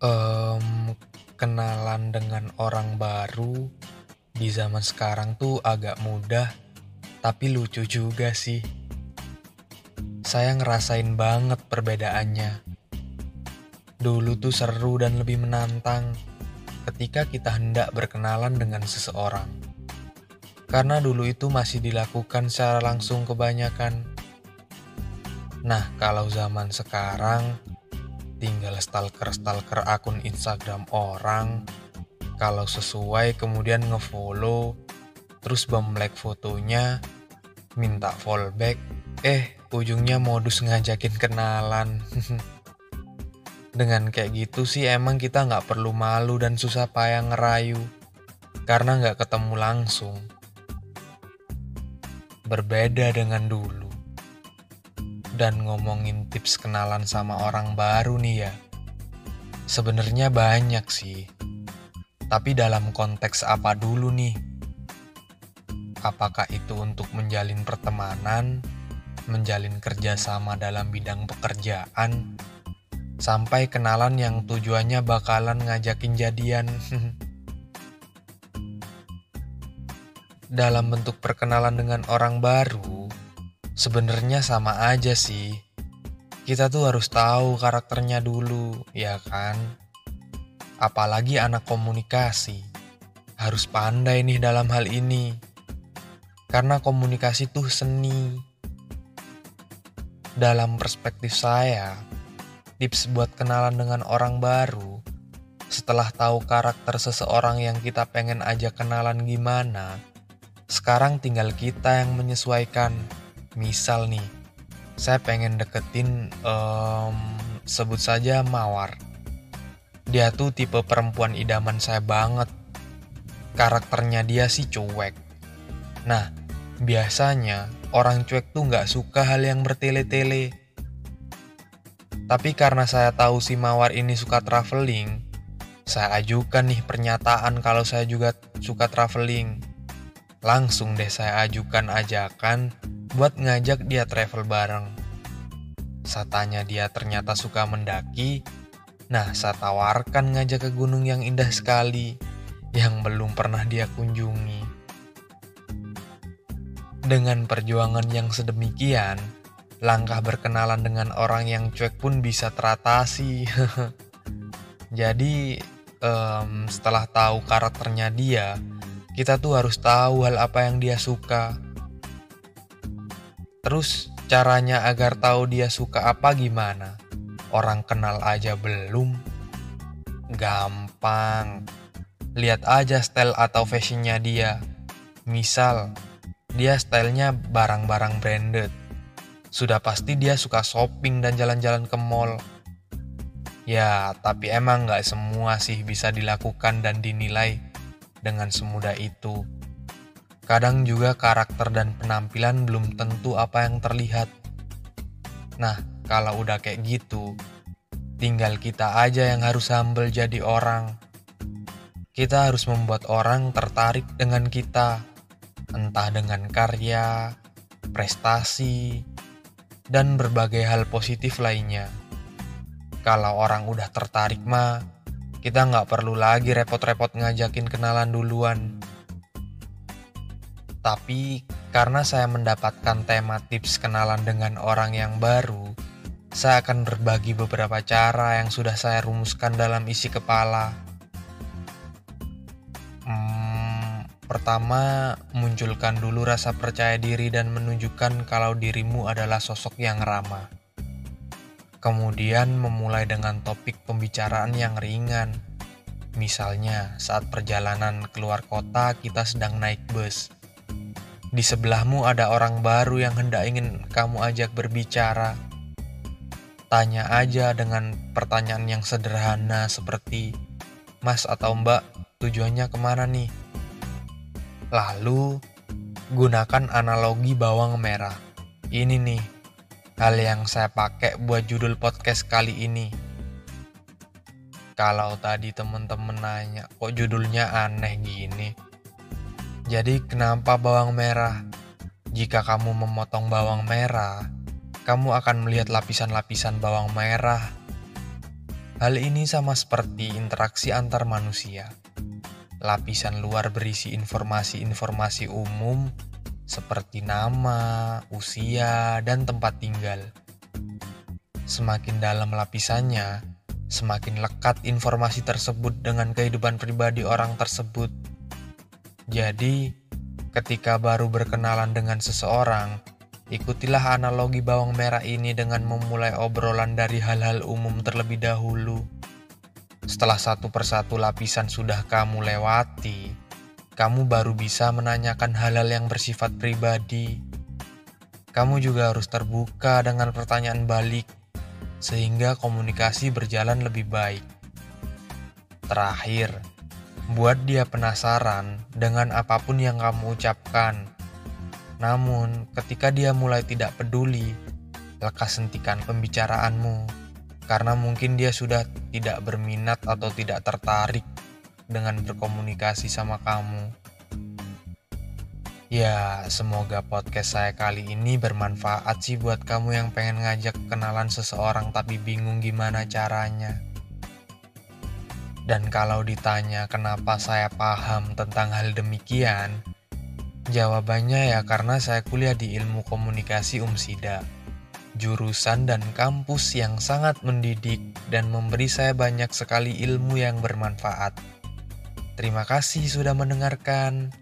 Mmm, kenalan dengan orang baru di zaman sekarang tuh agak mudah, tapi lucu juga sih. Saya ngerasain banget perbedaannya. Dulu tuh seru dan lebih menantang ketika kita hendak berkenalan dengan seseorang. Karena dulu itu masih dilakukan secara langsung kebanyakan. Nah, kalau zaman sekarang tinggal stalker-stalker akun Instagram orang, kalau sesuai kemudian ngefollow, terus like fotonya, minta fallback, eh ujungnya modus ngajakin kenalan. Dengan kayak gitu sih emang kita nggak perlu malu dan susah payah ngerayu, karena nggak ketemu langsung. Berbeda dengan dulu dan ngomongin tips kenalan sama orang baru nih ya. Sebenarnya banyak sih. Tapi dalam konteks apa dulu nih? Apakah itu untuk menjalin pertemanan, menjalin kerjasama dalam bidang pekerjaan, sampai kenalan yang tujuannya bakalan ngajakin jadian? dalam bentuk perkenalan dengan orang baru, Sebenarnya sama aja sih. Kita tuh harus tahu karakternya dulu, ya kan? Apalagi anak komunikasi. Harus pandai nih dalam hal ini. Karena komunikasi tuh seni. Dalam perspektif saya, tips buat kenalan dengan orang baru setelah tahu karakter seseorang yang kita pengen ajak kenalan gimana, sekarang tinggal kita yang menyesuaikan misal nih saya pengen deketin um, sebut saja Mawar. Dia tuh tipe perempuan idaman saya banget. Karakternya dia sih cuek. Nah biasanya orang cuek tuh nggak suka hal yang bertele-tele. Tapi karena saya tahu si Mawar ini suka traveling saya ajukan nih pernyataan kalau saya juga suka traveling. Langsung deh saya ajukan ajakan buat ngajak dia travel bareng. Satanya dia ternyata suka mendaki, nah saya tawarkan ngajak ke gunung yang indah sekali, yang belum pernah dia kunjungi. Dengan perjuangan yang sedemikian, langkah berkenalan dengan orang yang cuek pun bisa teratasi. Jadi, um, setelah tahu karakternya dia, kita tuh harus tahu hal apa yang dia suka Terus caranya agar tahu dia suka apa gimana? Orang kenal aja belum? Gampang. Lihat aja style atau fashionnya dia. Misal, dia stylenya barang-barang branded. Sudah pasti dia suka shopping dan jalan-jalan ke mall. Ya, tapi emang nggak semua sih bisa dilakukan dan dinilai dengan semudah itu. Kadang juga karakter dan penampilan belum tentu apa yang terlihat. Nah, kalau udah kayak gitu, tinggal kita aja yang harus humble jadi orang. Kita harus membuat orang tertarik dengan kita, entah dengan karya, prestasi, dan berbagai hal positif lainnya. Kalau orang udah tertarik mah, kita nggak perlu lagi repot-repot ngajakin kenalan duluan tapi karena saya mendapatkan tema tips kenalan dengan orang yang baru, saya akan berbagi beberapa cara yang sudah saya rumuskan dalam isi kepala. Hmm, pertama, munculkan dulu rasa percaya diri dan menunjukkan kalau dirimu adalah sosok yang ramah. Kemudian memulai dengan topik pembicaraan yang ringan. Misalnya, saat perjalanan keluar kota kita sedang naik bus di sebelahmu ada orang baru yang hendak ingin kamu ajak berbicara. Tanya aja dengan pertanyaan yang sederhana seperti, Mas atau Mbak, tujuannya ke mana nih? Lalu, gunakan analogi bawang merah. Ini nih, hal yang saya pakai buat judul podcast kali ini. Kalau tadi temen-temen nanya, kok judulnya aneh gini? Jadi, kenapa bawang merah? Jika kamu memotong bawang merah, kamu akan melihat lapisan-lapisan bawang merah. Hal ini sama seperti interaksi antar manusia. Lapisan luar berisi informasi-informasi umum seperti nama, usia, dan tempat tinggal. Semakin dalam lapisannya, semakin lekat informasi tersebut dengan kehidupan pribadi orang tersebut. Jadi, ketika baru berkenalan dengan seseorang, ikutilah analogi bawang merah ini dengan memulai obrolan dari hal-hal umum terlebih dahulu. Setelah satu persatu lapisan sudah kamu lewati, kamu baru bisa menanyakan hal-hal yang bersifat pribadi. Kamu juga harus terbuka dengan pertanyaan balik sehingga komunikasi berjalan lebih baik. Terakhir, buat dia penasaran dengan apa pun yang kamu ucapkan. Namun, ketika dia mulai tidak peduli, lekas hentikan pembicaraanmu karena mungkin dia sudah tidak berminat atau tidak tertarik dengan berkomunikasi sama kamu. Ya, semoga podcast saya kali ini bermanfaat sih buat kamu yang pengen ngajak kenalan seseorang tapi bingung gimana caranya. Dan kalau ditanya kenapa saya paham tentang hal demikian, jawabannya ya karena saya kuliah di ilmu komunikasi UMSIDA, jurusan dan kampus yang sangat mendidik dan memberi saya banyak sekali ilmu yang bermanfaat. Terima kasih sudah mendengarkan.